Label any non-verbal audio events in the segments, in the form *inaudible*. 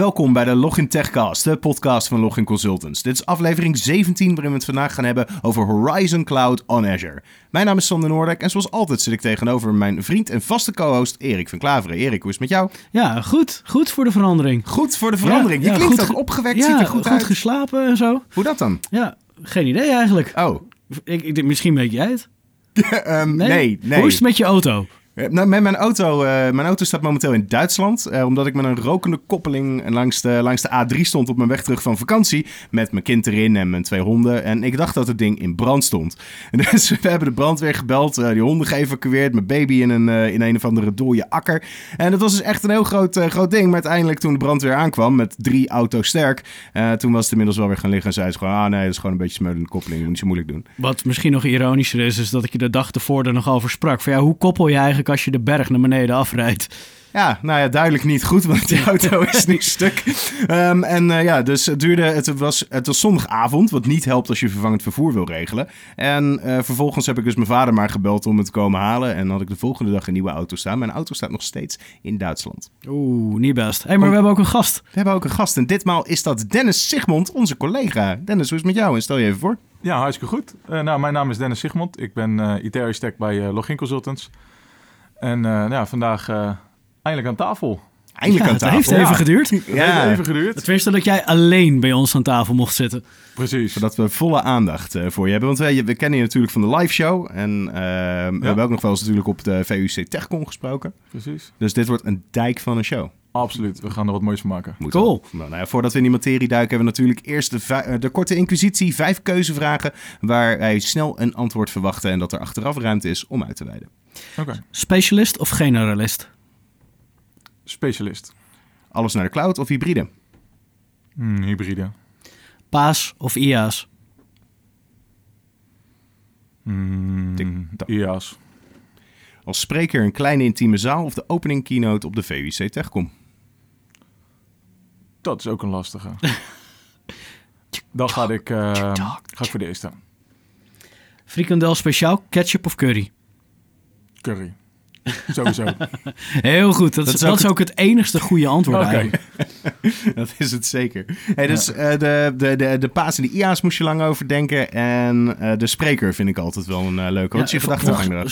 Welkom bij de Login Techcast, de podcast van Login Consultants. Dit is aflevering 17 waarin we het vandaag gaan hebben over Horizon Cloud on Azure. Mijn naam is Sander Noordijk en zoals altijd zit ik tegenover mijn vriend en vaste co-host Erik van Klaveren. Erik, hoe is het met jou? Ja, goed. Goed voor de verandering. Goed voor de verandering. Ja, je ja, klinkt goed ook opgewekt, ja, ziet er goed, uit. geslapen en zo. Hoe dat dan? Ja, geen idee eigenlijk. Oh, Ik, ik denk, misschien weet jij het. *laughs* ehm, nee, nee. Hoe is het met je auto? Eh, Nou, mijn auto, eh, mijn auto staat momenteel in Duitsland. eh, omdat ik met een rokende koppeling langs de, langs de A3 stond op mijn weg terug van vakantie. Met mijn kind erin en mijn twee honden. En ik dacht dat het ding in brand stond. *laughs* Dus we hebben de brandweer gebeld, die honden geëvacueerd. Mijn baby in een, in een of andere dode akker. En dat was dus echt een heel groot, groot ding. Maar uiteindelijk toen de brandweer aankwam met drie auto's sterk. toen was het inmiddels wel weer gaan liggen. En zei ze gewoon, ah nee, dat is gewoon een beetje smeulende koppeling. Moet niet zo moeilijk doen. Wat misschien nog ironischer is, is dat ik je de dag ervoor er nog over sprak. Van ja, hoe koppel je eigenlijk als je de berg naar beneden afrijdt? Ja, nou ja, duidelijk niet goed, want die auto *laughs* is nu stuk. Ehm, en eh, ja, dus het duurde, het was, het was zondagavond, wat niet helpt als je vervangend vervoer wil regelen. En eh, vervolgens heb ik dus mijn vader maar gebeld om het te komen halen. En had ik de volgende dag een nieuwe auto staan. Mijn auto staat nog steeds in Duitsland. Oeh, niet best. Hé, hey, maar we hebben ook een gast. We hebben ook een gast en ditmaal is dat Dennis Sigmond, onze collega. Dennis, hoe is het met jou? En stel je even voor. Ja, hartstikke goed. Eh, nou, mijn naam is Dennis Sigmond. Ik ben eh IT-architect bij eh, Login Consultants. En eh, nou ja, vandaag eh, eindelijk aan tafel. Eindelijk Ja, aan het tafel. heeft even Ja. geduurd. *laughs* Het Ja. heeft even geduurd. Tenminste dat jij alleen bij ons aan tafel mocht zitten. Precies. Zodat we volle aandacht eh, voor je hebben. Want wij, we kennen je natuurlijk van de live show. En we hebben ook nog wel eens natuurlijk op de VUC TechCon gesproken. Precies. Dus dit wordt een dijk van een show. Absoluut. We gaan er wat moois van maken. Moet Cool. Nou, nou ja, voordat we in die materie duiken, hebben we natuurlijk eerst de, eh, de korte inquisitie. Vijf keuzevragen waar wij snel een antwoord verwachten. En dat er achteraf ruimte is om uit te wijden. Oké. Specialist of generalist? Specialist. Alles naar de cloud of hybride? Hmm, hybride. Paas of IA's? Hmm, Tik-tak. IA's. Als spreker een kleine intieme zaal of de opening keynote op de VUC TechCon? Dat is ook een lastige. *laughs* Dan ga ik, eh, ga ik voor de eerste. Frikandel speciaal, ketchup of curry? Curry. Sowieso. *laughs* Heel goed. Dat, is dat ook is ook het enigste goede antwoord Oké. eigenlijk. *laughs* dat is het zeker. Hey, dus eh, de, de, de, de paas en de IA's moest je lang over denken. En eh, de spreker vind ik altijd wel een eh, leuke. Wat is je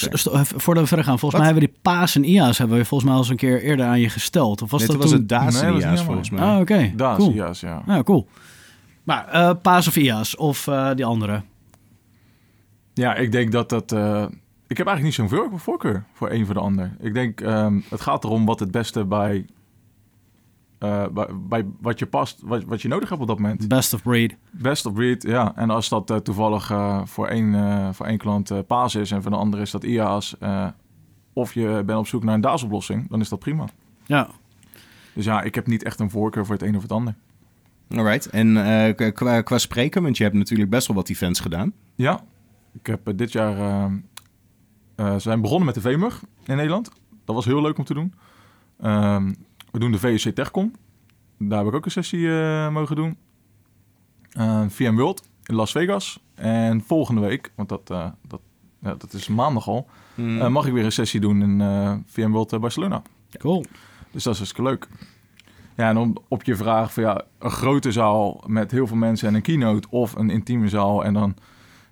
st- Voordat we verder gaan, volgens Wat? mij hebben we die paas en IA's hebben we volgens mij al eens een keer eerder aan je gesteld. Of was Dit dat was toen? het Nee, en IA's volgens mij. Ah, oké. Daas, cool. IA's, ja. Ja, cool. Maar eh, paas of IA's of eh, die andere? Ja, ik denk dat dat... ik heb eigenlijk niet zo'n voor- voorkeur voor een voor de ander. Ik denk, ehm, het gaat erom wat het beste bij, eh, bij, bij wat je past, wat, wat je nodig hebt op dat moment. Best of breed. Best of breed, ja. En als dat eh, toevallig eh, voor, één, eh, voor één klant eh paas is en voor de andere is dat IA's... eh, of je bent op zoek naar een DAS-oplossing, dan is dat prima. Ja. Dus ja, ik heb niet echt een voorkeur voor het een of het ander. Alright. En eh, qua, qua spreken, want je hebt natuurlijk best wel wat events gedaan. Ja, ik heb dit jaar... eh, eh, ze zijn begonnen met de VMUG in Nederland. Dat was heel leuk om te doen. Ehm, we doen de VUC TechCon. Daar heb ik ook een sessie eh, mogen doen. Eh, VM World in Las Vegas. En volgende week, want dat, eh, dat, ja, dat is maandag al... Hmm. eh, mag ik weer een sessie doen in eh VM World Barcelona. Cool. Dus dat is hartstikke leuk. Ja, en om, op je vraag van ja, een grote zaal met heel veel mensen en een keynote of een intieme zaal en dan,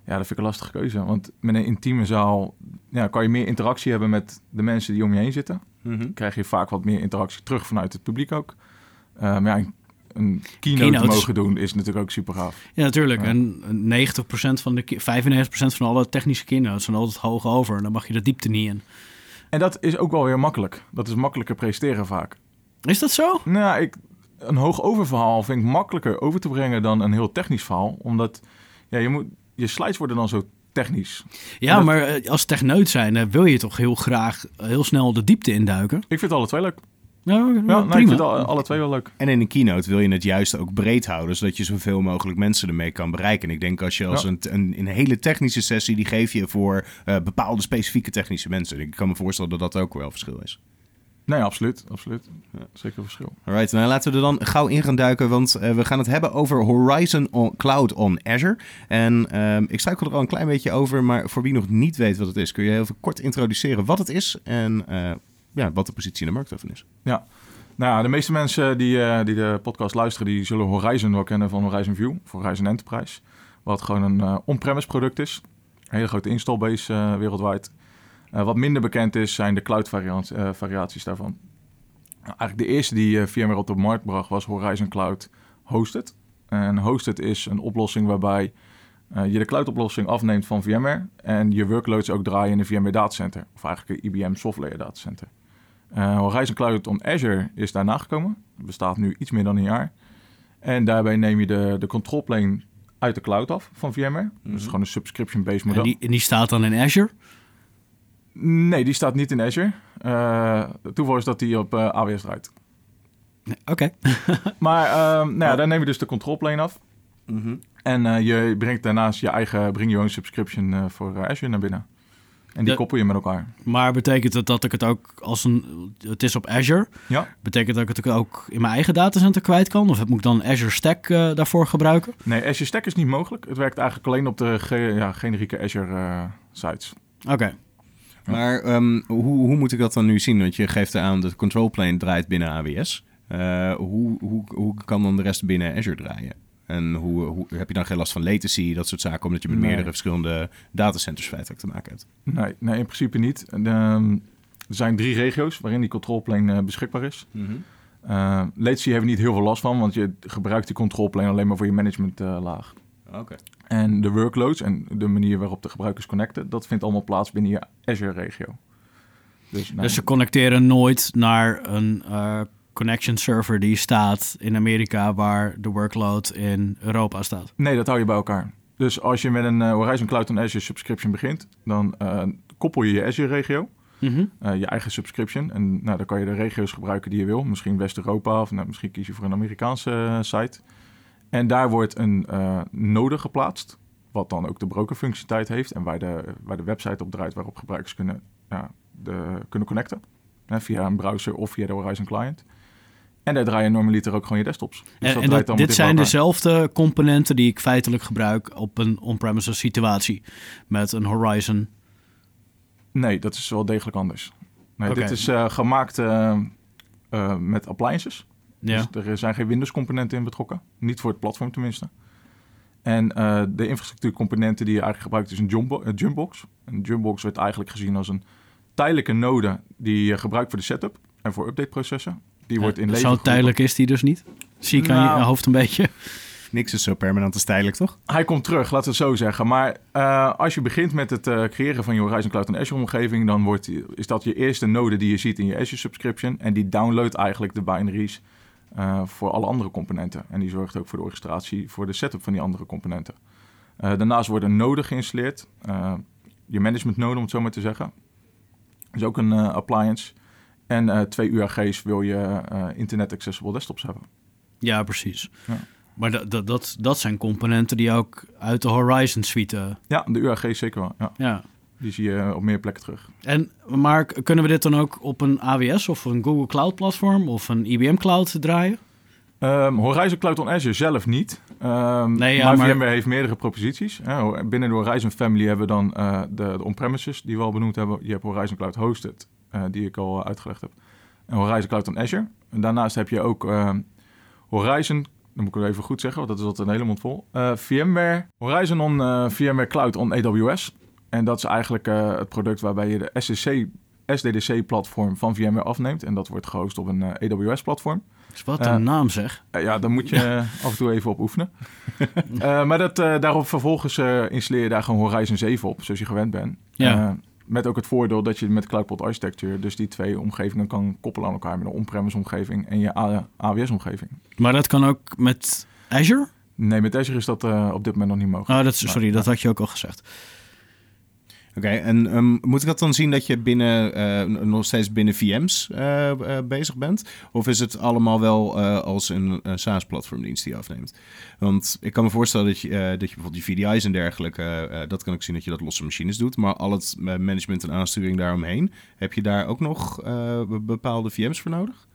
ja, dat vind ik een lastige keuze. Want met een intieme zaal ja, kan je meer interactie hebben met de mensen die om je heen zitten. Mhm. Krijg je vaak wat meer interactie terug vanuit het publiek ook. Eh, maar ja, een, een keynote Keynotes. mogen doen is natuurlijk ook super gaaf. Ja, natuurlijk. Ja. En 90% van de, ki- 95% van alle technische keynotes zijn altijd hoog over. En dan mag je de diepte niet in. En dat is ook wel weer makkelijk. Dat is makkelijker presteren vaak. Is dat zo? Nou, ik, een hoog oververhaal vind ik makkelijker over te brengen dan een heel technisch verhaal. Omdat ja, je, moet, je slides worden dan zo technisch. Ja, Dat- maar eh, als techneut zijn eh, wil je toch heel graag eh, heel snel de diepte induiken? Ik vind alle twee leuk. Ja, Ja, nee, ik prima. vind alle, alle twee wel leuk. En in een keynote wil je het juist ook breed houden, zodat je zoveel mogelijk mensen ermee kan bereiken. En ik denk als je als Ja. een, een, een hele technische sessie, die geef je voor eh, bepaalde specifieke technische mensen. Ik kan me voorstellen dat dat ook wel verschil is. Nee, absoluut. absoluut. Ja, zeker verschil. Alright, nou laten we er dan gauw in gaan duiken, want eh, we gaan het hebben over Horizon on Cloud on Azure. En ehm, ik struikel er al een klein beetje over, maar voor wie nog niet weet wat het is, kun je heel even kort introduceren wat het is en eh, ja, wat de positie in de markt daarvan is. Nou ja, de meeste mensen die, eh, die de podcast luisteren, die zullen Horizon wel kennen van Horizon View, of Horizon Enterprise. Wat gewoon een on-premise product is. Een hele grote installbase wereldwijd. Eh, wat minder bekend is, zijn de cloud variant, eh, variaties daarvan. Nou, eigenlijk de eerste die eh, VMware op de markt bracht was Horizon Cloud Hosted. En Hosted is een oplossing waarbij eh, je de cloud-oplossing afneemt van VMware en je workloads ook draaien in een VMware datacenter. Of eigenlijk een IBM Software datacenter. Eh, Horizon Cloud on Azure is daarna gekomen. Bestaat nu iets meer dan een jaar. En daarbij neem je de, de control plane uit de cloud af van VMware. Dus gewoon een subscription-based model. En die, en die staat dan in Azure? Nee, die staat niet in Azure. Het toeval is dat die op eh, AWS draait. Nee, Oké. *laughs* Maar ehm, nou ja, daar neem je dus de control plane af. En eh, je brengt daarnaast je eigen bring your own subscription voor Azure naar binnen. En die Ja. koppel je met elkaar. Maar betekent het dat ik het ook als een... Het is op Azure. Ja. Betekent dat ik het ook in mijn eigen datacenter kwijt kan? Of moet ik dan Azure Stack daarvoor gebruiken? Nee, Azure Stack is niet mogelijk. Het werkt eigenlijk alleen op de ge- ja, generieke Azure sites. Oké. Maar ehm, hoe, hoe moet ik dat dan nu zien? Want je geeft aan dat de control plane draait binnen AWS. Eh, hoe, hoe, hoe kan dan de rest binnen Azure draaien? En hoe, hoe heb je dan geen last van latency, dat soort zaken, omdat je met Nee. meerdere verschillende datacenters feitelijk te maken hebt? Nee, nee in principe niet. Ehm, er zijn drie regio's waarin die control plane eh, beschikbaar is. Eh latency hebben we niet heel veel last van, want je gebruikt die control plane alleen maar voor je management eh, laag. Oké. En de workloads en de manier waarop de gebruikers connecten, dat vindt allemaal plaats binnen je Azure-regio. Dus, nou, Dus ze connecteren nooit naar een eh, connection server die staat in Amerika waar de workload in Europa staat. nee, dat hou je bij elkaar. Dus als je met een eh, Horizon Cloud on Azure subscription begint, dan eh, koppel je je Azure-regio, Mhm. je eigen subscription. En nou, dan kan je de regio's gebruiken die je wil. Misschien West-Europa of nou, misschien kies je voor een Amerikaanse site. En daar wordt een eh, node geplaatst, wat dan ook de brokerfunctionaliteit heeft en waar de, waar de website op draait waarop gebruikers kunnen, ja, de, kunnen connecten. Hè, via een browser of via de Horizon Client. En daar draai je normaliter ook gewoon je desktops. Dus En, en draait dat, allemaal dit bij zijn elkaar. dezelfde componenten die ik feitelijk gebruik op een on-premises situatie met een Horizon. Nee, dat is wel degelijk anders. Nee. Dit is eh, gemaakt eh, met appliances. Ja. Dus er zijn geen Windows-componenten in betrokken. Niet voor het platform tenminste. En eh, de infrastructuurcomponenten die je eigenlijk gebruikt is een Jumpbox. Een Jumpbox wordt eigenlijk gezien als een tijdelijke node die je gebruikt voor de setup en voor updateprocessen. Die wordt in leven Zo tijdelijk is die dus niet. Zie ik aan Nou. je hoofd een beetje. Niks is zo permanent als tijdelijk, toch? Hij komt terug, laten we het zo zeggen. Maar eh, als je begint met het eh, creëren van je Horizon Cloud en Azure omgeving, dan wordt, is dat je eerste node die je ziet in je Azure subscription. En die downloadt eigenlijk de binaries eh, voor alle andere componenten. En die zorgt ook voor de orchestratie voor de setup van die andere componenten. Eh, daarnaast wordt een node geïnstalleerd. Eh, je management node, om het zo maar te zeggen. is ook een appliance. En twee UAG's wil je internet accessible desktops hebben. Ja, precies. Ja. Maar dat, dat, dat, dat zijn componenten die ook uit de Horizon suite. Ja, de UAG's zeker wel. Ja, ja. Die zie je op meer plekken terug. En, maar kunnen we dit dan ook op een AWS of een Google Cloud platform of een IBM Cloud draaien? Ehm, Horizon Cloud on Azure zelf niet. Ehm, Nee, ja, maar, maar- VMware heeft meerdere proposities. Binnen de Horizon family hebben we dan eh, de, de on-premises die we al benoemd hebben. Je hebt Horizon Cloud Hosted, eh, die ik al uitgelegd heb. En Horizon Cloud on Azure. En daarnaast heb je ook ehm, Horizon, dan moet ik het even goed zeggen, want dat is altijd een hele mond vol. Eh, VMware, Horizon on eh, VMware Cloud on AWS. En dat is eigenlijk eh, het product waarbij je de SSC, SDDC-platform van VMware afneemt. En dat wordt gehost op een eh, AWS-platform. Dus wat Eh, een naam zeg. Ja, daar moet je af en toe even op oefenen. *laughs* Maar dat, daarop vervolgens installeer je daar gewoon Horizon 7 op, zoals je gewend bent. Ja. Met ook het voordeel dat je met CloudPod Architecture dus die twee omgevingen kan koppelen aan elkaar. Met een on-premise omgeving en je AWS-omgeving. Maar dat kan ook met Azure? Nee, met Azure is dat uh, op dit moment nog niet mogelijk. Oh, dat, sorry, maar, dat had je ook al gezegd. Oké, en um, moet ik dat dan zien dat je binnen, uh, nog steeds binnen VM's uh, uh, bezig bent? Of is het allemaal wel als een SaaS-platformdienst die je afneemt? Want ik kan me voorstellen dat je, dat je bijvoorbeeld je VDI's en dergelijke, dat kan ik zien dat je dat losse machines doet. Maar al het management en aansturing daaromheen, heb je daar ook nog bepaalde VM's voor nodig?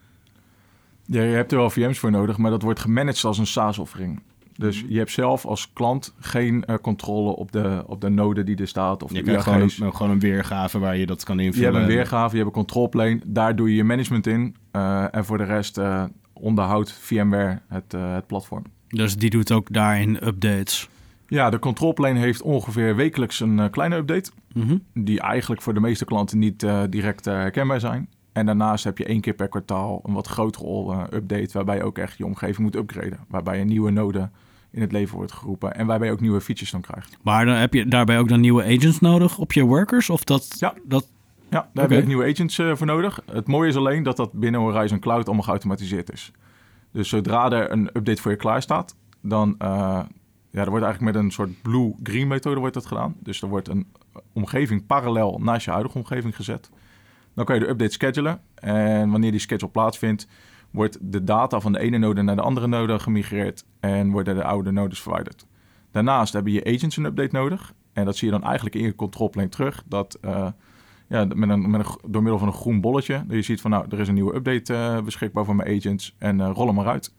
Ja, je hebt er wel VM's voor nodig, maar dat wordt gemanaged als een SaaS-offering. Dus je hebt zelf als klant geen eh, controle op de, op de node die er staat of Je de krijgt gewoon een, gewoon een weergave waar je dat kan Je invullen. hebt een weergave, je hebt een control plane. Daar doe je je management in. eh, en voor de rest eh, onderhoudt VMware het, het platform. Dus die doet ook daarin updates. Ja, de control plane heeft ongeveer wekelijks een kleine update. Mhm. Die eigenlijk voor de meeste klanten niet direct herkenbaar zijn. En daarnaast heb je één keer per kwartaal een wat grotere update. Waarbij je ook echt je omgeving moet upgraden. Waarbij een nieuwe node in het leven wordt geroepen. En waarbij je ook nieuwe features dan krijgt. Maar dan heb je daarbij ook dan nieuwe agents nodig op je workers? Of dat... Ja. dat Ja, daar heb je ook nieuwe agents eh, voor nodig. Het mooie is alleen dat dat binnen Horizon Cloud allemaal geautomatiseerd is. Dus zodra er een update voor je klaar staat, dan uh, ja, er wordt eigenlijk met een soort blue-green methode wordt dat gedaan. Dus er wordt een omgeving parallel naast je huidige omgeving gezet. Dan kan je de update schedulen. En wanneer die schedule plaatsvindt, wordt de data van de ene node naar de andere node gemigreerd en worden de oude nodes verwijderd. Daarnaast hebben je agents een update nodig. En dat zie je dan eigenlijk in je control plane terug. Dat uh, ja, met een, met een, door middel van een groen bolletje. Dat je ziet van nou, er is een nieuwe update uh, beschikbaar voor mijn agents. En uh, rol hem maar uit.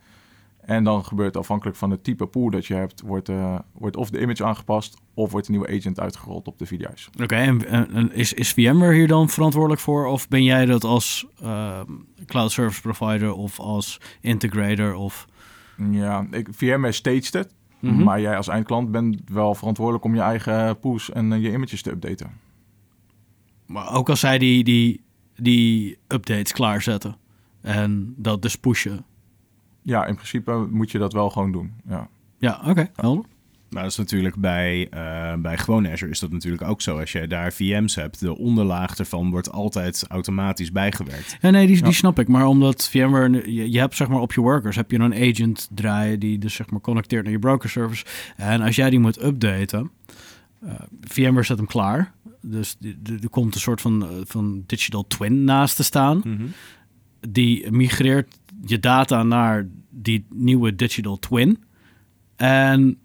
En dan gebeurt afhankelijk van het type pool dat je hebt, wordt, uh, wordt of de image aangepast of wordt een nieuwe agent uitgerold op de VDI's. Oké, okay, en, en, is, is VMware hier dan verantwoordelijk voor? Of ben jij dat als uh, cloud service provider of als integrator? Of... Ja, ik, VMware staged het. Mm -hmm. Maar jij als eindklant bent wel verantwoordelijk om je eigen pools en uh, je images te updaten. Maar ook als zij die, die, die updates klaarzetten en dat dus pushen. Ja, in principe moet je dat wel gewoon doen. Ja, ja oké. Okay. Nou, dat is natuurlijk bij, uh, bij gewoon Azure is dat natuurlijk ook zo. Als je daar VM's hebt, de onderlaag ervan wordt altijd automatisch bijgewerkt. Ja, nee, die, ja. die snap ik. Maar omdat VMware, je, je, hebt zeg maar op je workers, heb je een agent draaien die dus zeg maar connecteert naar je broker service. En als jij die moet updaten, uh, VMware zet hem klaar. Dus er komt een soort van, van digital twin naast te staan. Mhm. Mm -hmm. Die migreert je data naar die nieuwe digital twin. En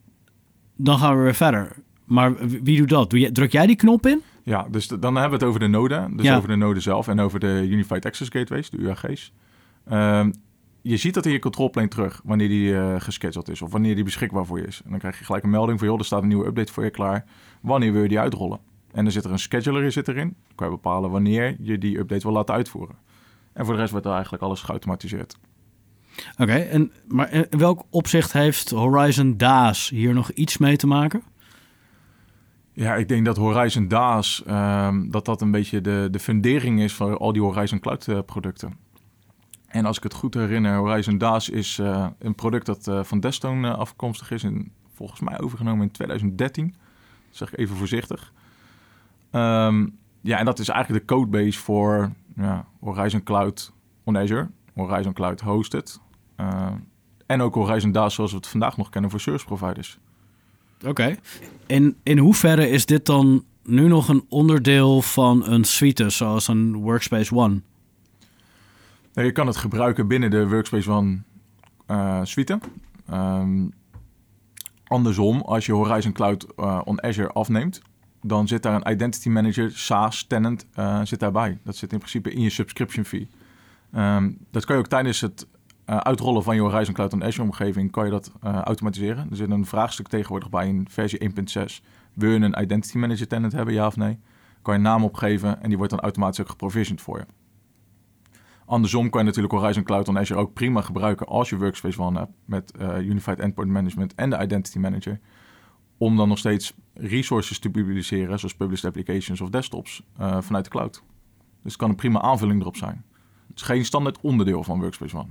dan gaan we weer verder. Maar wie doet dat? Druk jij die knop in? Ja, dus dan hebben we het over de node. Dus ja. over de node zelf en over de Unified Access Gateways, de UAG's. Um, je ziet dat in je control plane terug wanneer die uh, gescheduled is of wanneer die beschikbaar voor je is. En dan krijg je gelijk een melding van, joh, er staat een nieuwe update voor je klaar. Wanneer wil je die uitrollen? En dan zit er een scheduler zit erin. Dan kan je bepalen wanneer je die update wil laten uitvoeren. En voor de rest wordt er eigenlijk alles geautomatiseerd. Oké, okay, en maar in welk opzicht heeft Horizon DAS hier nog iets mee te maken? Ja, ik denk dat Horizon DAS um, dat dat een beetje de, de fundering is voor al die Horizon Cloud uh, producten. En als ik het goed herinner, Horizon DAS is uh, een product dat uh, van Desktone afkomstig is. En volgens mij overgenomen in 2013. Dat zeg ik even voorzichtig. Um, ja, en dat is eigenlijk de codebase voor ja, Horizon Cloud on Azure. Horizon Cloud Hosted. Uh, en ook Horizon DAS zoals we het vandaag nog kennen voor service providers. Oké. Okay. In, in hoeverre is dit dan nu nog een onderdeel van een suite zoals een Workspace ONE? Nee, je kan het gebruiken binnen de Workspace ONE uh, suite. Um, andersom, als je Horizon Cloud uh, on Azure afneemt, dan zit daar een Identity Manager, SaaS, tenant, uh, zit daarbij. Dat zit in principe in je subscription fee. Um, dat kan je ook tijdens het uh, uitrollen van je Horizon Cloud on Azure omgeving, kan je dat uh, automatiseren. Er zit een vraagstuk tegenwoordig bij in versie 1.6. Wil je een Identity Manager tenant hebben, ja of nee? Kan je een naam opgeven en die wordt dan automatisch ook geprovisioned voor je. Andersom kan je natuurlijk Horizon Cloud on Azure ook prima gebruiken als je Workspace ONE hebt met Unified Endpoint Management en de Identity Manager. Om dan nog steeds resources te publiceren, zoals published applications of desktops, uh, vanuit de cloud. Dus het kan een prima aanvulling erop zijn. Het is geen standaard onderdeel van Workspace ONE.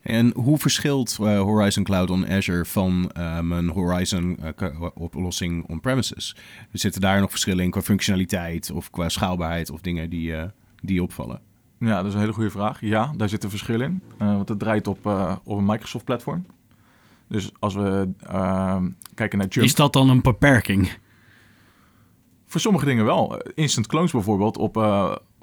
En hoe verschilt uh, Horizon Cloud on Azure van uh, mijn Horizon uh, oplossing on-premises? Zitten daar nog verschillen in qua functionaliteit of qua schaalbaarheid of dingen die, die opvallen? Ja, dat is een hele goede vraag. Ja, daar zit een verschil in. want het draait op, op een Microsoft-platform. Dus als we kijken naar Jump... Is dat dan een beperking? Voor sommige dingen wel. Instant clones bijvoorbeeld op,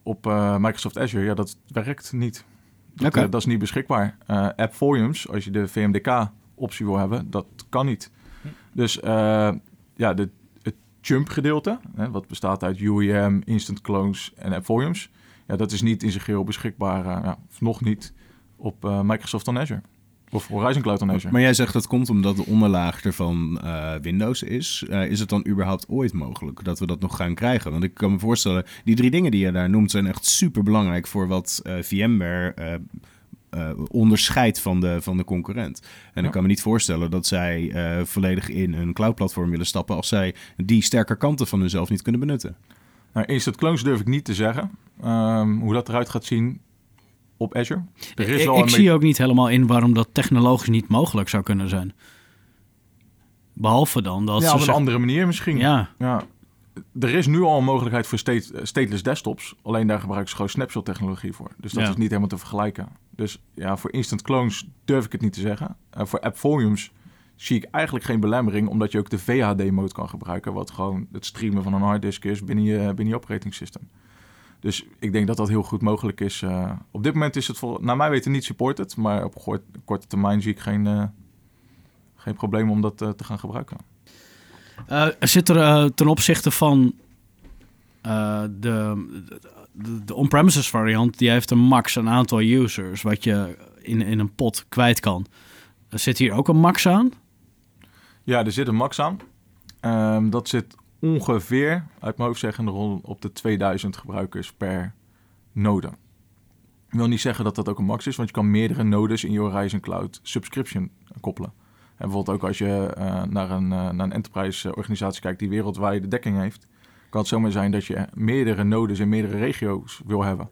op Microsoft Azure, ja, dat werkt niet. Dat, okay. uh, dat is niet beschikbaar. App volumes, als je de VMDK-optie wil hebben, dat kan niet. Dus ja, de, het jump-gedeelte, wat bestaat uit UEM, instant clones en app volumes, ja, dat is niet in zijn geheel beschikbaar, ja, of nog niet, op Microsoft on Azure. Of Horizon Cloud. Maar jij zegt dat komt omdat de onderlaag ervan eh, Windows is. Eh, is het dan überhaupt ooit mogelijk dat we dat nog gaan krijgen? Want ik kan me voorstellen, die drie dingen die je daar noemt zijn echt super belangrijk voor wat eh, VMware onderscheidt van de, van de concurrent. En Ja. ik kan me niet voorstellen dat zij volledig in een cloud-platform willen stappen als zij die sterke kanten van hunzelf niet kunnen benutten. Nou, instant clones durf ik niet te zeggen. Ehm, hoe dat eruit gaat zien op Azure. Er is Ik, zie ook niet helemaal in waarom dat technologisch niet mogelijk zou kunnen zijn. Behalve dan dat ja, ze op een andere manier misschien. Ja, Ja. Er is nu al een mogelijkheid voor state, stateless desktops. Alleen daar gebruiken ze gewoon snapshot technologie voor. Dus dat Ja. is niet helemaal te vergelijken. Dus ja, voor instant clones durf ik het niet te zeggen. Eh, voor app volumes zie ik eigenlijk geen belemmering, omdat je ook de VHD-mode kan gebruiken, wat gewoon het streamen van een harddisk is binnen je, binnen je operating system. Dus ik denk dat dat heel goed mogelijk is. Eh, op dit moment is het voor, naar mij weten niet supported, maar op korte termijn zie ik geen, eh, geen probleem om dat eh, te gaan gebruiken. Zit er ten opzichte van de, de, de on-premises variant, die heeft een max aan aantal users, wat je in, in een pot kwijt kan. Zit hier ook een max aan? Ja, er zit een max aan. Ehm, dat zit ongeveer, uit mijn hoofd zeggen, rond op de 2000 gebruikers per node. Ik wil niet zeggen dat dat ook een max is, want je kan meerdere nodes in je Horizon Cloud subscription koppelen. En bijvoorbeeld ook als je eh, naar een, eh, naar een enterprise organisatie kijkt die wereldwijde dekking heeft, kan het zomaar zijn dat je meerdere nodes in meerdere regio's wil hebben.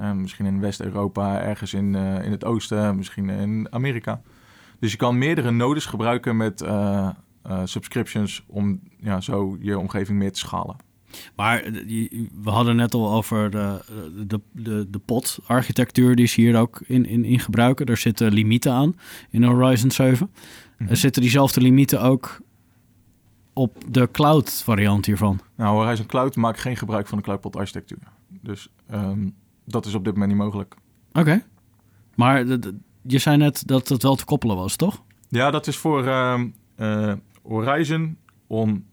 Eh, misschien in West-Europa, ergens in, eh, in het oosten, misschien in Amerika. Dus je kan meerdere nodes gebruiken met eh, eh, subscriptions om ja, zo je omgeving meer te schalen. Maar eh, die- we hadden net al over de, de, de, de pot-architectuur, die ze hier ook in, in, in gebruiken. Daar zitten limieten aan in Horizon 7. Mhm. Er zitten diezelfde limieten ook op de cloud variant hiervan. Nou, Horizon Cloud maakt geen gebruik van de cloudpot architectuur. Dus ehm, dat is op dit moment niet mogelijk. Oké. Maar de- de- je zei net dat het wel te koppelen was, toch? Ja, dat is voor ehm, eh, Horizon on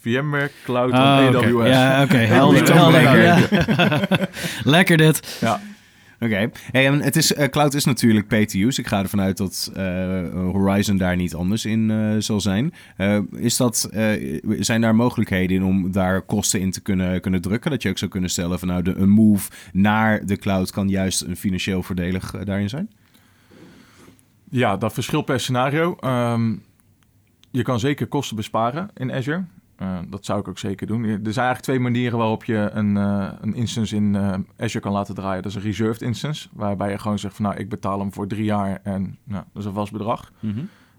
VMware Cloud Ah, on. AWS. Ja, oké. Helder. helder, ja. *laughs* Lekker dit. Ja. Oké. Hey, en het is, eh, cloud is natuurlijk use. Ik ga ervan uit dat eh, Horizon daar niet anders in eh, zal zijn. Is dat, zijn daar mogelijkheden in om daar kosten in te kunnen, kunnen drukken? Dat je ook zou kunnen stellen van nou, de, een move naar de cloud kan juist een financieel voordelig daarin zijn? Ja, dat verschilt per scenario. Ehm, je kan zeker kosten besparen in Azure. Eh, dat zou ik ook zeker doen. Er zijn eigenlijk twee manieren waarop je een, eh, een instance in eh, Azure kan laten draaien. Dat is een reserved instance, waarbij je gewoon zegt van nou, ik betaal hem voor drie jaar en nou, dat is een vast bedrag.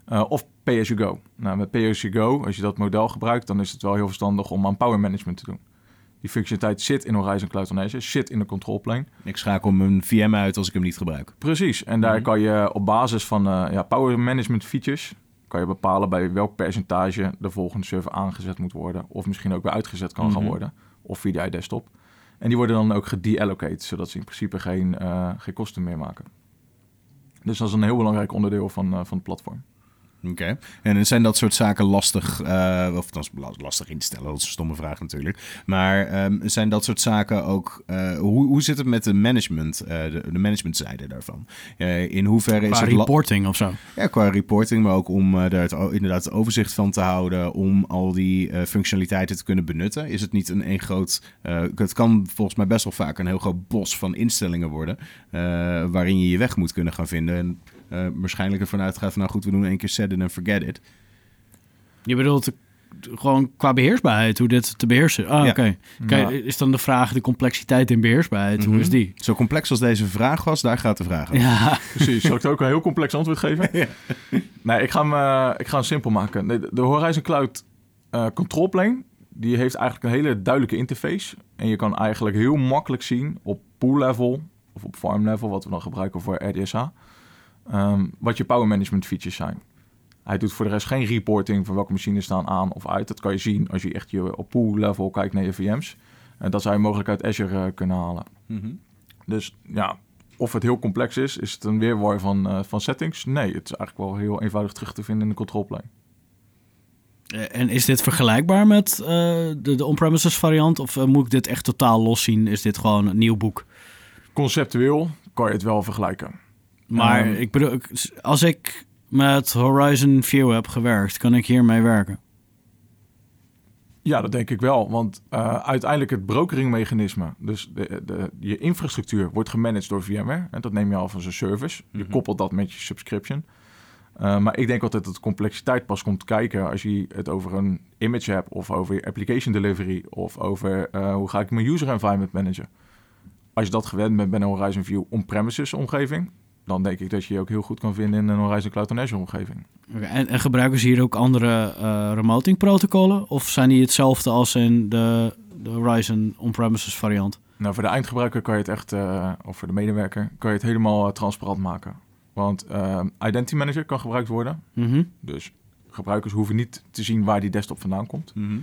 Eh, of pay as you go. Nou, met pay as you go, als je dat model gebruikt, dan is het wel heel verstandig om aan power management te doen. Die functionaliteit zit in Horizon Cloud on Azure, zit in de control plane. Ik schakel mijn VM uit als ik hem niet gebruik. Precies, en daar Mhm. kan je op basis van ja, power management features... kan je bepalen bij welk percentage de volgende server aangezet moet worden... of misschien ook weer uitgezet kan gaan Mhm. worden, of via desktop. En die worden dan ook gedeallocate, zodat ze in principe geen, eh, geen kosten meer maken. Dus dat is een heel belangrijk onderdeel van, eh, van het platform. Oké. En zijn dat soort zaken lastig, eh, of la- lastig in te stellen, dat is een stomme vraag natuurlijk. Maar ehm, zijn dat soort zaken ook, eh, hoe, hoe zit het met de management, eh, de, de managementzijde daarvan? In hoeverre is Qua het... la- reporting of zo. Ja, qua reporting, maar ook om daar het, inderdaad het overzicht van te houden, om al die functionaliteiten te kunnen benutten. Is het niet een, een groot, het kan volgens mij best wel vaak een heel groot bos van instellingen worden, waarin je je weg moet kunnen gaan vinden. En eh, waarschijnlijk ervan uitgaat van, nou goed, we doen één keer set it and forget it. Je bedoelt gewoon qua beheersbaarheid, hoe dit te beheersen. Ah, Ja. oké. Ja. is dan de vraag de complexiteit in beheersbaarheid, hoe is die? Zo complex als deze vraag was, daar gaat de vraag over. Ja, Precies, zal ik er ook een heel complex antwoord geven? *laughs* Nee, ik ga, hem, eh, ik ga hem simpel maken. De, de Horizon Cloud eh, Control Plane, die heeft eigenlijk een hele duidelijke interface. En je kan eigenlijk heel makkelijk zien op pool level of op farm level, wat we dan gebruiken voor RDSH, ehm, wat je power management features zijn. Hij doet voor de rest geen reporting van welke machines staan aan of uit. Dat kan je zien als je echt je op pool level kijkt naar je VM's. En dat zou je mogelijk uit Azure eh, kunnen halen. Mhm. Dus ja, of het heel complex is, is het een weerwar van, eh, van settings? Nee, het is eigenlijk wel heel eenvoudig terug te vinden in de control plane. Eh, en is dit vergelijkbaar met eh, de, de on-premises variant? Of moet ik dit echt totaal los zien? Is dit gewoon een nieuw boek? Conceptueel kan je het wel vergelijken. Maar Ehm, ik bedoel, als ik met Horizon View heb gewerkt, kan ik hiermee werken. Ja, dat denk ik wel. Want eh, uiteindelijk het brokeringmechanisme, dus de, de, je infrastructuur wordt gemanaged door VMware. En dat neem je al als een service. Je Mhm. koppelt dat met je subscription. Eh, maar ik denk altijd dat de complexiteit pas komt kijken als je het over een image hebt of over je application delivery of over eh, hoe ga ik mijn user environment managen. Als je dat gewend bent bij een Horizon View on-premises omgeving, dan denk ik dat je je ook heel goed kan vinden in een Horizon Cloud Azure omgeving. En, en gebruiken ze hier ook andere eh remoting protocollen? Of zijn die hetzelfde als in de, de Horizon on-premises variant? Nou, voor de eindgebruiker kan je het echt, eh, of voor de medewerker, kan je het helemaal eh, transparant maken. Want Identity Manager kan gebruikt worden. Mhm. Dus gebruikers hoeven niet te zien waar die desktop vandaan komt. Mhm.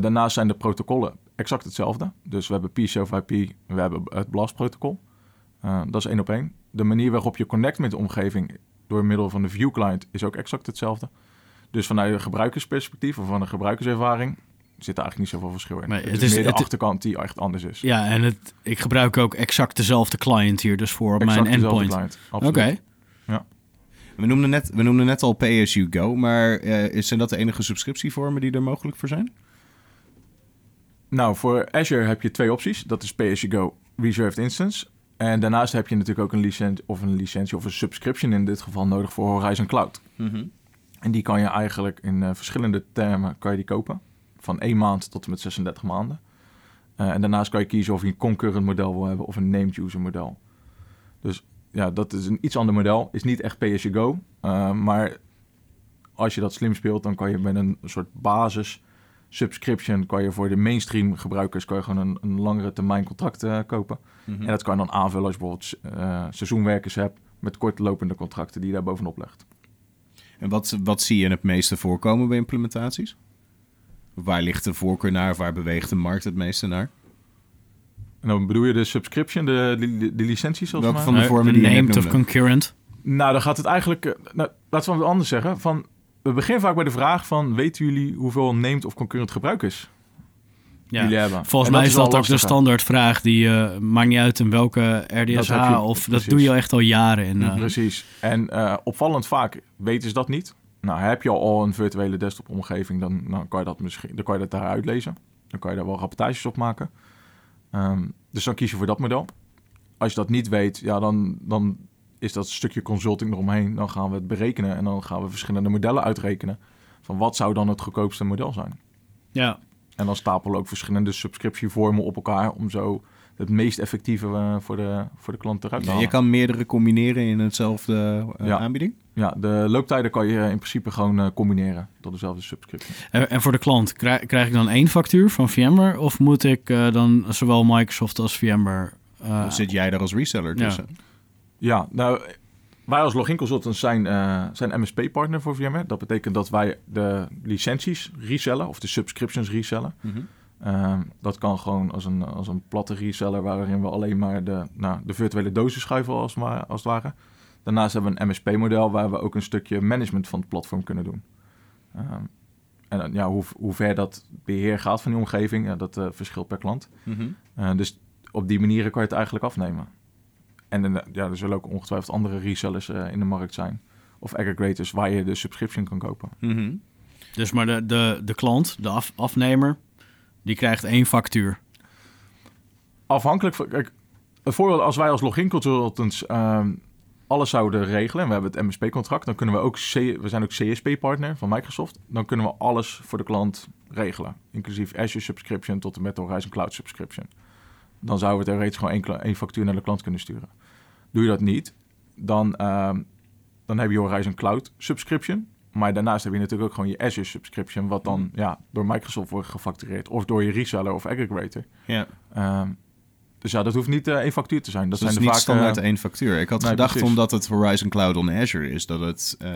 Daarnaast zijn de protocollen exact hetzelfde. Dus we hebben PCI of IP, we hebben het BLAST-protocol. Eh, dat is één op één. De manier waarop je connect met de omgeving door middel van de view client is ook exact hetzelfde. Dus vanuit een gebruikersperspectief of van een gebruikerservaring zit er eigenlijk niet zoveel verschil in. Nee, het, het is meer de het- achterkant die echt anders is. Ja, en het, ik gebruik ook exact dezelfde client hier, dus voor Exact mijn dezelfde endpoint. client, Oké. absoluut. We, noemden net, we noemden net al Pay As You Go, maar eh, zijn dat de enige subscriptievormen die er mogelijk voor zijn? Nou, voor Azure heb je twee opties. Dat is pay-as-you-go Reserved Instance. En daarnaast heb je natuurlijk ook een licentie of een licentie of een subscription in dit geval nodig voor Horizon Cloud. En die kan je eigenlijk in eh, verschillende termen kan je die kopen. Van één maand tot en met 36 maanden. Eh, en daarnaast kan je kiezen of je een concurrent model wil hebben of een named user model. Dus ja, dat is een iets ander model. Is niet echt pay-as-you-go. eh, maar als je dat slim speelt, dan kan je met een soort basis subscription... kan je voor de mainstream gebruikers kan je gewoon een, een langere termijn contract eh, kopen. Mhm. En dat kan je dan aanvullen als je bijvoorbeeld eh, seizoenwerkers hebt... met kortlopende contracten die je daar bovenop legt. En wat, wat zie je het meeste voorkomen bij implementaties? Waar ligt de voorkeur naar? Waar beweegt de markt het meeste naar? En dan bedoel je de subscription, de, de, de licenties? Welke maar? van de Eh, vormen die je named of concurrent. Nou, dan gaat het eigenlijk... nou, laten we het anders zeggen. Van, we beginnen vaak bij de vraag van... weten jullie hoeveel named of concurrent gebruikers Ja. jullie hebben? Volgens En mij is dat ook de standaardvraag. Die eh, maakt niet uit in welke RDSH Dat je, of dat doe je al echt al jaren in. eh. Precies. En eh, opvallend vaak weten ze dat niet. Nou, heb je al een virtuele desktop omgeving, dan, dan, kan je dat misschien, dan kan je dat daar uitlezen. Dan kan je daar wel rapportages op maken. Ehm, dus dan kies je voor dat model. Als je dat niet weet, ja, dan, dan is dat stukje consulting eromheen. Dan gaan we het berekenen en dan gaan we verschillende modellen uitrekenen. Van wat zou dan het goedkoopste model zijn? Ja. En dan stapelen we ook verschillende subscriptievormen op elkaar om zo het meest effectieve eh, voor, de, voor de klant eruit te Ja, halen. je kan meerdere combineren in hetzelfde eh, Ja. aanbieding? Ja, de looptijden kan je in principe gewoon eh, combineren tot dezelfde subscription. En, en voor de klant, krijg, krijg ik dan één factuur van VMware? Of moet ik dan zowel Microsoft als VMware... eh, zit jij daar als reseller tussen? Ja, nou, wij als login consultants zijn, eh, zijn MSP-partner voor VMware. Dat betekent dat wij de licenties resellen of de subscriptions resellen. Mhm. Ehm, dat kan gewoon als een, als een platte reseller waarin we alleen maar de, nou, de virtuele dozen schuiven als, maar, als het ware. Daarnaast hebben we een MSP-model waar we ook een stukje management van het platform kunnen doen. Ehm, en ja, hoe, hoe ver dat beheer gaat van die omgeving, ja, dat eh, verschilt per klant. Mhm. Eh, dus op die manieren kan je het eigenlijk afnemen. En ja, er zullen ook ongetwijfeld andere resellers eh, in de markt zijn. Of aggregators waar je de subscription kan kopen. Mhm. Dus maar de, de, de klant, de af, afnemer, die krijgt één factuur. Afhankelijk van... Kijk, het voorbeeld als wij als login consultants ehm, alles zouden regelen... en we hebben het MSP-contract... dan kunnen we ook... C, we zijn ook CSP-partner van Microsoft. Dan kunnen we alles voor de klant regelen. Inclusief Azure subscription tot en met de Horizon Cloud subscription. Dan zouden we theoretisch gewoon één, één factuur naar de klant kunnen sturen. Doe je dat niet, dan, ehm, dan heb je Horizon Cloud subscription. Maar daarnaast heb je natuurlijk ook gewoon je Azure subscription... wat dan ja, door Microsoft wordt gefactureerd... of door je reseller of aggregator. Ja. Ehm, dus ja, dat hoeft niet eh, één factuur te zijn. Dat is zijn niet er vaak... standaard eh, één factuur. Ik had nee, gedacht precies. omdat het Horizon Cloud on Azure is, dat het, eh,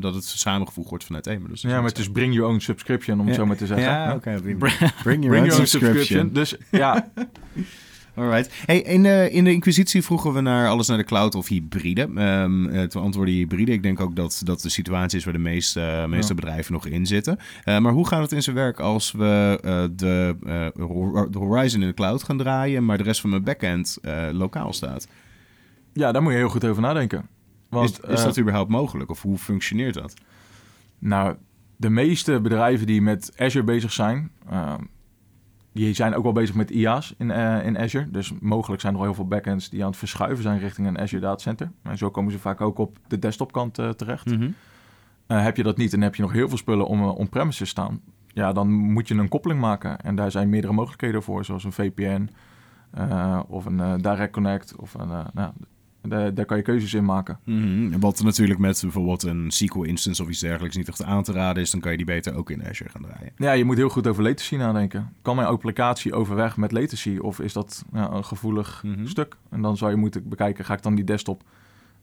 dat het samengevoegd wordt vanuit één. Maar is ja, maar het is bring your own subscription, om het zo maar te zeggen. Ja, Ja. oké. Bring, Bring- bring your Bring own your own subscription. subscription. Dus ja, *laughs* *laughs* Alright. Hey, in, de, in de Inquisitie vroegen we naar alles naar de cloud of hybride. Ehm eh, toen antwoordde je hybride. Ik denk ook dat dat de situatie is waar de meeste, eh, meeste Ja. bedrijven nog in zitten. Eh, maar hoe gaat het in zijn werk als we eh, de, eh, Hor- de Horizon in de cloud gaan draaien, maar de rest van mijn backend eh, lokaal staat? Ja, daar moet je heel goed over nadenken. Want, is, is eh, dat überhaupt mogelijk? Of hoe functioneert dat? Nou, de meeste bedrijven die met Azure bezig zijn, uh, die zijn ook wel bezig met IaaS in, uh, in Azure. Dus mogelijk zijn er wel heel veel backends die aan het verschuiven zijn richting een Azure datacenter. En zo komen ze vaak ook op de desktopkant uh, terecht. Mm -hmm. heb je dat niet en heb je nog heel veel spullen om on-premises staan, ja, dan moet je een koppeling maken. En daar zijn meerdere mogelijkheden voor, zoals een VPN of een Direct Connect of een, nou, daar, daar kan je keuzes in maken. Mm -hmm. Wat natuurlijk met bijvoorbeeld een SQL instance of iets dergelijks niet echt aan te raden is, dan kan je die beter ook in Azure gaan draaien. Ja, je moet heel goed over latency nadenken. Kan mijn applicatie overweg met latency of is dat ja, een gevoelig mm -hmm. stuk? En dan zou je moeten bekijken, ga ik dan die desktop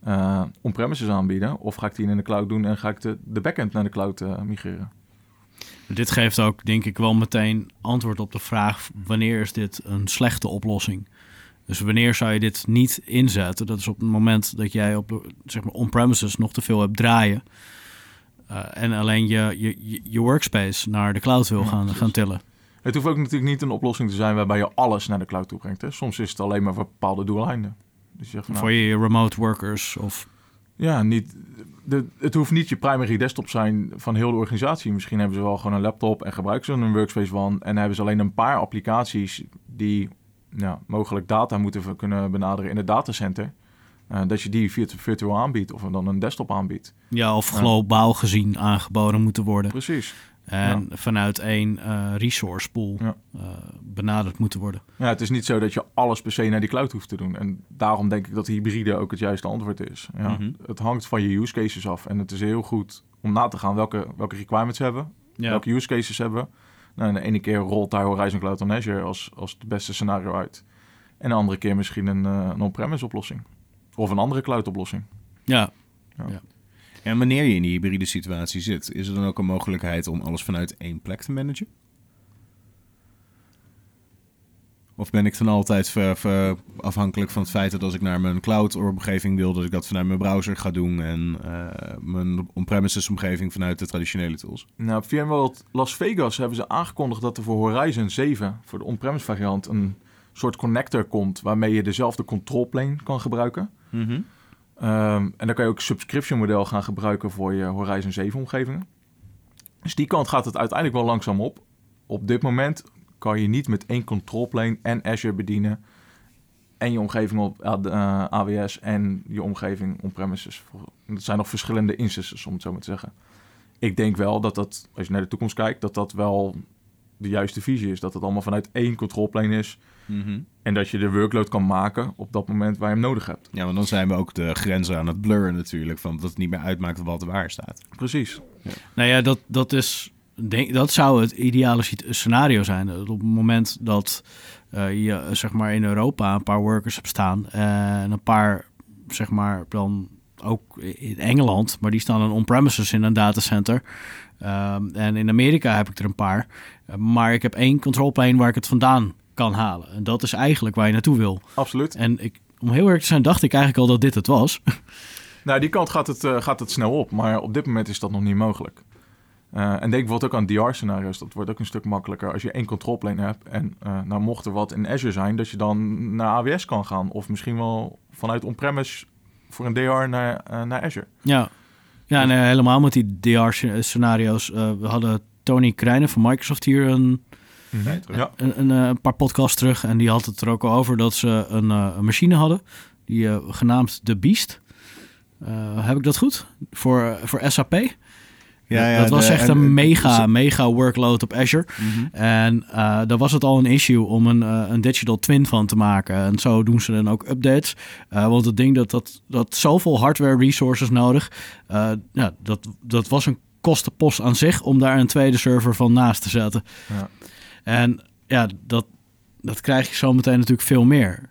uh, on-premises aanbieden of ga ik die in de cloud doen en ga ik de, de backend naar de cloud uh, migreren? Dit geeft ook, denk ik, wel meteen antwoord op de vraag: wanneer is dit een slechte oplossing? Dus wanneer zou je dit niet inzetten? Dat is op het moment dat jij op zeg maar on-premises nog te veel hebt draaien. Uh, en alleen je, je, je workspace naar de cloud wil gaan, gaan tillen. Het hoeft ook natuurlijk niet een oplossing te zijn waarbij je alles naar de cloud toe brengt. Hè? Soms is het alleen maar voor bepaalde doeleinden. Dus je zegt, nou, voor je remote workers of... Ja, niet, de, het hoeft niet je primary desktop zijn van heel de organisatie. Misschien hebben ze wel gewoon een laptop en gebruiken ze een workspace van. En hebben ze alleen een paar applicaties die ja, mogelijk data moeten kunnen benaderen in het datacenter. Uh, dat je die virtu virtueel aanbiedt of dan een desktop aanbiedt. Ja, of globaal uh, gezien aangeboden moeten worden. Precies. En ja. vanuit één uh, resource pool ja. benaderd moeten worden. Ja, het is niet zo dat je alles per se naar die cloud hoeft te doen. En daarom denk ik dat hybride ook het juiste antwoord is. Ja, Mhm. mm -hmm. Het hangt van je use cases af. En het is heel goed om na te gaan welke, welke requirements hebben. Ja. Welke use cases hebben. Nou, de ene keer rolt daar Horizon Cloud on Azure als, als het beste scenario uit. En de andere keer misschien een, uh, een on-premise oplossing. Of een andere cloud oplossing. Ja. Ja. Ja. En wanneer je in die hybride situatie zit, is er dan ook een mogelijkheid om alles vanuit één plek te managen? Of ben ik dan altijd afhankelijk van het feit dat als ik naar mijn cloud-omgeving wil, dat ik dat vanuit mijn browser ga doen en eh, mijn on-premises omgeving vanuit de traditionele tools? Nou, op VMworld Las Vegas hebben ze aangekondigd dat er voor Horizon 7, voor de on-premise variant, een soort connector komt waarmee je dezelfde control plane kan gebruiken. Mhm. Um, en dan kan je ook een subscription model gaan gebruiken voor je Horizon 7 omgevingen. Dus die kant gaat het uiteindelijk wel langzaam op. Op dit moment kan je niet met één control plane en Azure bedienen. En je omgeving op uh, AWS en je omgeving on-premises. Dat zijn nog verschillende instances, om het zo maar te zeggen. Ik denk wel dat dat, als je naar de toekomst kijkt, dat dat wel de juiste visie is. Dat het allemaal vanuit één control plane is. Mhm. En dat je de workload kan maken op dat moment waar je hem nodig hebt. Ja, want dan zijn we ook de grenzen aan het blurren natuurlijk, van dat het niet meer uitmaakt wat waar staat. Precies. Nou ja, dat, dat is. Denk, dat zou het ideale scenario zijn. Dat Op het moment dat eh, je zeg maar in Europa een paar workers hebt staan en een paar zeg maar dan ook in Engeland, maar die staan dan on-premises in een datacenter. Um, en in Amerika heb ik er een paar. Maar ik heb één control plane waar ik het vandaan kan halen. En dat is eigenlijk waar je naartoe wil. Absoluut. En ik, om heel erg te zijn, dacht ik eigenlijk al dat dit het was. *laughs* Nou, die kant gaat het, uh, gaat het snel op, maar op dit moment is dat nog niet mogelijk. Uh, en denk bijvoorbeeld ook aan DR-scenario's. Dat wordt ook een stuk makkelijker als je één control plane hebt. En uh, nou mocht er wat in Azure zijn, dat je dan naar AWS kan gaan. Of misschien wel vanuit on-premise voor een DR naar, uh, naar Azure. Ja, ja en helemaal met die DR-scenario's. we hadden Tony Krijnen van Microsoft hier een, Mhm. Ja. een, een, een, paar podcasts terug. En die had het er ook al over dat ze een, een machine hadden. Die genaamd The Beast. heb ik dat goed? Voor, voor SAP? Ja, ja, dat was de- echt en- een en- mega, mega workload op Azure. Mhm. En uh, daar was het al een issue om een, uh, een digital twin van te maken. En zo doen ze dan ook updates. Uh, want het ding dat, dat, dat zoveel hardware resources nodig. Uh, ja, dat, dat was een kostenpost aan zich om daar een tweede server van naast te zetten. Ja. En ja, dat, dat krijg je zo meteen natuurlijk veel meer.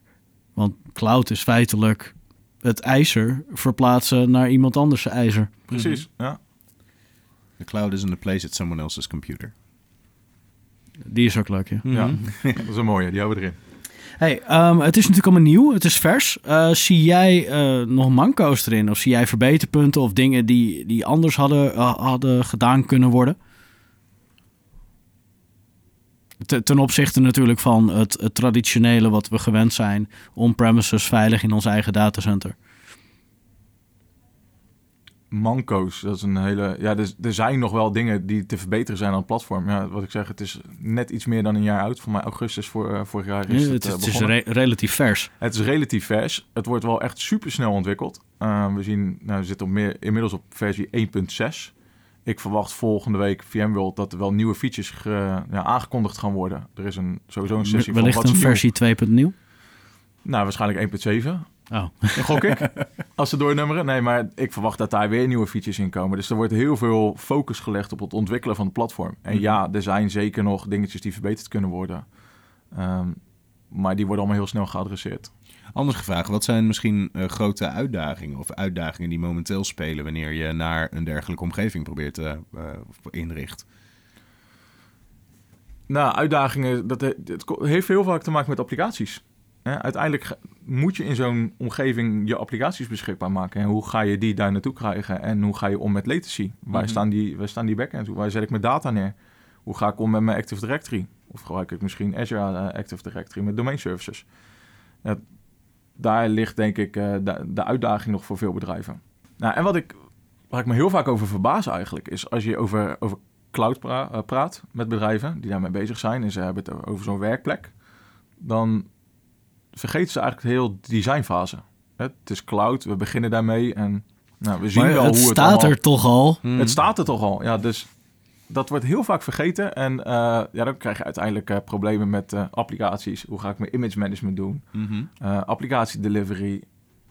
Want cloud is feitelijk het ijzer verplaatsen naar iemand anders zijn ijzer. Precies, ja. The cloud isn't a place, it's someone else's computer. Die is ook leuk, ja. *laughs* ja. dat is een mooie, die houden we erin. Hey, um, het is natuurlijk allemaal nieuw, het is vers. Uh, zie jij uh, nog manco's erin? Of zie jij verbeterpunten of dingen die, die anders hadden, uh, hadden gedaan kunnen worden? Te- ten opzichte natuurlijk van het, het traditionele wat we gewend zijn. On-premises veilig in ons eigen datacenter. Manco's. Dat is een hele. Ja, er, er zijn nog wel dingen die te verbeteren zijn aan het platform. Ja, wat ik zeg, het is net iets meer dan een jaar oud. Voor mij augustus voor, eh, vorig jaar is Ja, het, het, eh, het is re- relatief vers. Het is relatief vers. Het wordt wel echt super snel ontwikkeld. Uh, we zien, nou, we zitten op meer, inmiddels op versie 1.6. Ik verwacht volgende week VMworld dat er wel nieuwe features ge- ja, aangekondigd gaan worden. Er is een, sowieso een sessie van Wellicht wat is een versie 2.0. Nou, waarschijnlijk 1.7. Oh. Gok ik. *laughs* Als ze doornummeren. Nee, maar ik verwacht dat daar weer nieuwe features in komen. Dus er wordt heel veel focus gelegd op het ontwikkelen van het platform. En Mhm. ja, er zijn zeker nog dingetjes die verbeterd kunnen worden. Ehm, maar die worden allemaal heel snel geadresseerd. Anders gevraagd, wat zijn misschien eh, grote uitdagingen of uitdagingen die momenteel spelen wanneer je naar een dergelijke omgeving probeert te eh, of inricht? Nou, uitdagingen, dat he- het heeft heel vaak te maken met applicaties. Hè, uiteindelijk moet je in zo'n omgeving je applicaties beschikbaar maken. En hoe ga je die daar naartoe krijgen? En hoe ga je om met latency? Waar, Mhm. staan, die, waar staan die backends? Waar zet ik mijn data neer? Hoe ga ik om met mijn Active Directory? Of gebruik ik misschien Azure eh, Active Directory met domain services? Ja, daar ligt denk ik eh, de, de uitdaging nog voor veel bedrijven. Nou, en wat ik, waar ik me heel vaak over verbaas eigenlijk, is als je over, over cloud pra- eh, praat met bedrijven die daarmee bezig zijn en ze hebben het over zo'n werkplek, dan vergeten ze eigenlijk de hele designfase. Het is cloud, we beginnen daarmee en nou, we zien Maar wel het hoe het staat allemaal... er toch al. Het staat er toch al, ja, dus dat wordt heel vaak vergeten en eh, ja, dan krijg je uiteindelijk eh, problemen met eh, applicaties. Hoe ga ik mijn image management doen? Mhm. eh applicatiedelivery.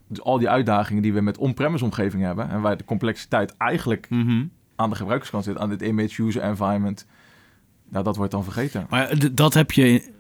Dus al die uitdagingen die we met on-premise omgeving hebben. En waar de complexiteit eigenlijk Mhm. aan de gebruikerskant zit. Aan dit image, user environment. Nou, dat wordt dan vergeten. Maar d- dat heb je...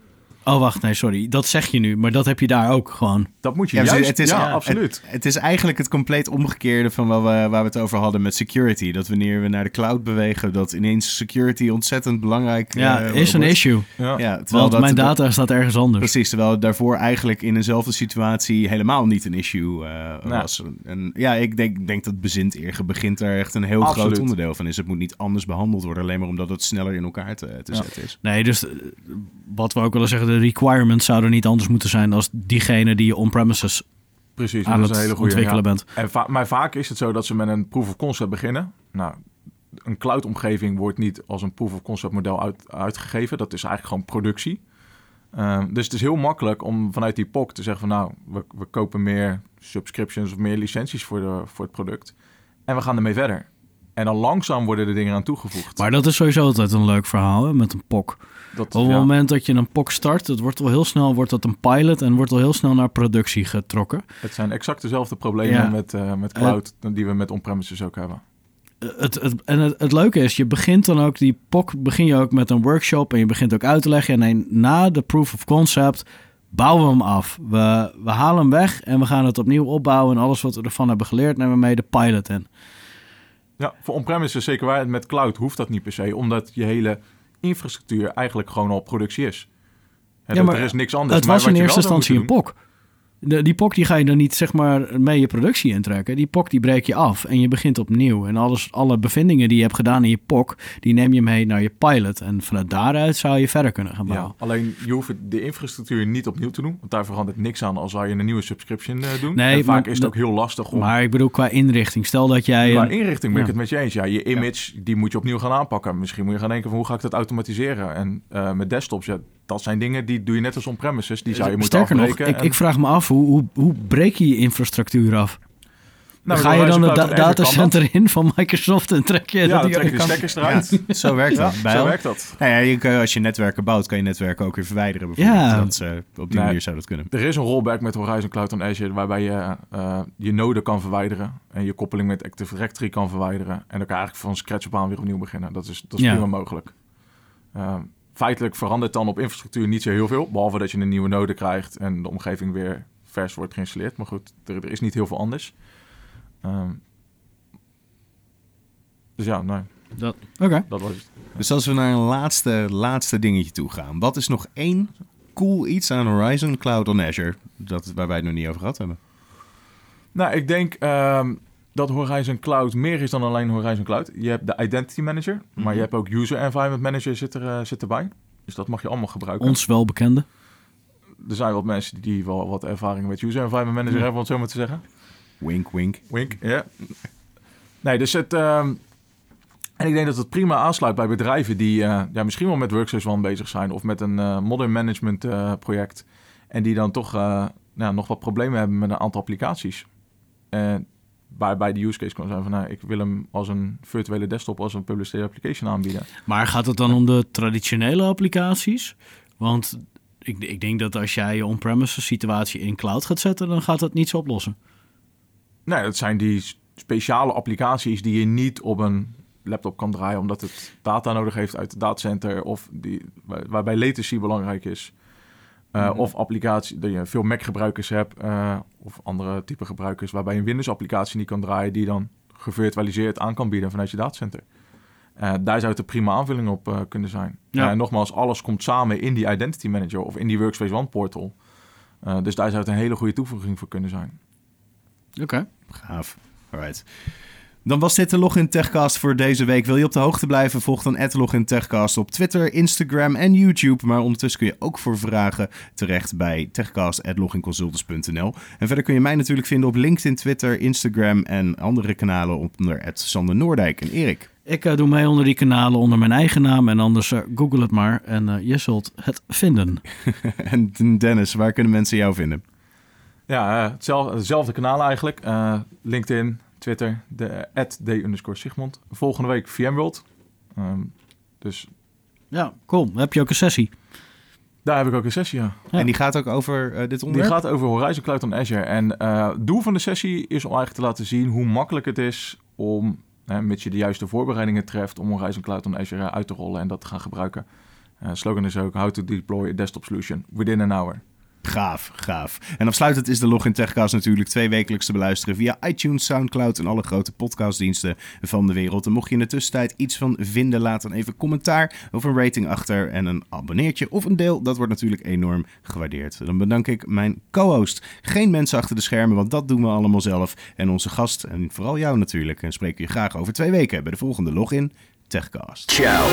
Oh, wacht, nee, sorry. Dat zeg je nu, maar dat heb je daar ook gewoon. Dat moet je Ja, juist... het is, ja, ja, absoluut. Het, het is eigenlijk het compleet omgekeerde van waar we, waar we het over hadden met security. Dat wanneer we naar de cloud bewegen, dat ineens security ontzettend belangrijk Ja, eh, is een issue. Ja. Ja, terwijl Want dat, mijn dat- data staat ergens anders. Precies, terwijl het daarvoor eigenlijk in eenzelfde situatie helemaal niet een issue eh, was. En ja, ik denk, denk dat bezint begint daar echt een heel Absoluut. groot onderdeel van is. Het moet niet anders behandeld worden, alleen maar omdat het sneller in elkaar te, te Ja. zetten is. Nee, dus eh, wat we ook willen zeggen, de requirements zouden niet anders moeten zijn als diegene die je on-premises Precies, aan dat is het een hele goede. ontwikkelen ja. bent. En va- maar vaak is het zo dat ze met een proof of concept beginnen. Nou, een cloud-omgeving wordt niet als een proof of concept model uit, uitgegeven. Dat is eigenlijk gewoon productie. Ehm, dus het is heel makkelijk om vanuit die POC te zeggen van nou, we, we kopen meer subscriptions of meer licenties voor, de, voor het product. En we gaan ermee verder. En dan langzaam worden er dingen aan toegevoegd. Maar dat is sowieso altijd een leuk verhaal hè, met een POC. Dat, Op het ja, moment dat je een POC start, het wordt al heel snel wordt dat een pilot en wordt al heel snel naar productie getrokken. het zijn exact dezelfde problemen Ja. met, eh, met cloud die we met on-premises ook hebben. Eh, Het, het, en het, het leuke is, je begint dan ook die POC, begin je ook met een workshop en je begint ook uit te leggen. En nee, na de proof of concept bouwen we hem af. We, we halen hem weg en we gaan het opnieuw opbouwen. En alles wat we ervan hebben geleerd, nemen we mee de pilot in. Ja, voor on-premises zeker waar. Met cloud hoeft dat niet per se, omdat je hele infrastructuur eigenlijk gewoon al productie is. Ja, maar er is niks anders. het was in eerste instantie een POC. De, die POC die ga je dan niet zeg maar mee je productie intrekken. Die POC die breek je af en je begint opnieuw. En alles, alle bevindingen die je hebt gedaan in je POC, die neem je mee naar je pilot. En vanuit daaruit zou je verder kunnen gaan bouwen. Ja, alleen je hoeft de infrastructuur niet opnieuw te doen, want daar verandert niks aan als zou je een nieuwe subscription eh, doen. Nee, en vaak maar is het ook heel lastig om... Maar ik bedoel qua inrichting. Stel dat jij... Qua inrichting ben ik het met je eens. Ja, je image, die moet je opnieuw gaan aanpakken. Misschien moet je gaan denken van hoe ga ik dat automatiseren? En eh, met desktops, ja, dat zijn dingen die doe je net als on-premises. Die zou je moeten Sterker nog, ik, en- ik vraag me af, hoe, hoe, hoe breek je je infrastructuur af? Nou, Ga je dan het da- datacenter in van Microsoft en trek je Ja, dat dan die trek je stekkers eruit. Zo werkt *laughs* Ja, dat. Bij zo al- werkt dat. Nou ja, je kan, als je netwerken bouwt, kan je netwerken ook weer verwijderen. Bijvoorbeeld. Ja. Dat, eh, op die Nee. manier zou dat kunnen. Er is een rollback met Horizon Cloud on Azure waarbij je eh, je node kan verwijderen en je koppeling met Active Directory kan verwijderen en dan kan je eigenlijk van scratch op aan weer opnieuw beginnen. Dat is, dat is Ja. prima mogelijk. Eh, feitelijk verandert dan op infrastructuur niet zo heel veel, behalve dat je een nieuwe node krijgt en de omgeving weer vers wordt geïnstalleerd. Maar goed, er, er is niet heel veel anders. Ehm, dus ja, nee, Dat- Oké. dat was het. Dus als we naar een laatste, laatste dingetje toe gaan. Wat is nog één cool iets aan Horizon Cloud on Azure dat, waar wij het nog niet over gehad hebben? Nou, ik denk ehm, dat Horizon Cloud meer is dan alleen Horizon Cloud. Je hebt de Identity Manager, maar Mhm. je hebt ook User Environment Manager zit, er, eh, zit erbij. Dus dat mag je allemaal gebruiken. Ons wel bekende. Er zijn wat mensen die wel wat ervaring met user environment manager Ja. hebben, om het zo maar te zeggen. Wink, wink. Wink, ja. Nee, dus het... ehm, en ik denk dat het prima aansluit bij bedrijven die eh, ja, misschien wel met Workspace ONE bezig zijn... of met een eh, modern management project. En die dan toch nou, nog wat problemen hebben met een aantal applicaties. En waarbij de use case kan zijn van... Nou, ik wil hem als een virtuele desktop, als een public state application aanbieden. Maar gaat het dan om de traditionele applicaties? Want ik, ik denk dat als jij je on-premises situatie in cloud gaat zetten, dan gaat dat niets oplossen. Nee, dat zijn die speciale applicaties die je niet op een laptop kan draaien... omdat het data nodig heeft uit het datacenter... of die, waar- waarbij latency belangrijk is. Uh, Mhm. Of applicatie dat je veel Mac-gebruikers hebt... eh, of andere type gebruikers... waarbij je een Windows-applicatie niet kan draaien... die dan gevirtualiseerd aan kan bieden vanuit je datacenter. Eh, daar zou het een prima aanvulling op eh, kunnen zijn. Ja. Nogmaals, alles komt samen in die Identity Manager... of in die Workspace ONE portal. Eh, dus daar zou het een hele goede toevoeging voor kunnen zijn. Oké. Gaaf. Alright. Dan was dit de Login Techcast voor deze week. Wil je op de hoogte blijven? Volg dan Login Techcast op Twitter, Instagram en YouTube. Maar ondertussen kun je ook voor vragen terecht bij techcast.loginconsultants.nl. En verder kun je mij natuurlijk vinden op LinkedIn, Twitter, Instagram en andere kanalen onder Sander Noordijk en Erik. Ik eh, doe mee onder die kanalen onder mijn eigen naam en anders eh, google het maar en eh, je zult het vinden. *laughs* en Dennis, waar kunnen mensen jou vinden? Ja, hetzelfde, hetzelfde kanaal eigenlijk. Eh, LinkedIn, Twitter, de d underscore Sigmond. Volgende week VMworld. Ehm, dus Ja, cool. Dan heb je ook een sessie. daar heb ik ook een sessie, ja. Ja. En die gaat ook over eh, dit Die onderwerp? gaat over Horizon Cloud on Azure. En eh, het doel van de sessie is om eigenlijk te laten zien hoe makkelijk het is om, hè, mits je de juiste voorbereidingen treft, om Horizon Cloud on Azure uit te rollen en dat te gaan gebruiken. Eh slogan is ook, how to deploy a desktop solution within an hour. Gaaf, gaaf. En afsluitend is de Login Techcast natuurlijk twee wekelijks te beluisteren via iTunes, Soundcloud en alle grote podcastdiensten van de wereld. En mocht je in de tussentijd iets van vinden, laat dan even commentaar of een rating achter en een abonneertje of een deel. Dat wordt natuurlijk enorm gewaardeerd. Dan bedank ik mijn co-host. Geen mensen achter de schermen, want dat doen we allemaal zelf. En onze gast, en vooral jou natuurlijk. En spreken we je graag over twee weken bij de volgende Login Techcast. Ciao.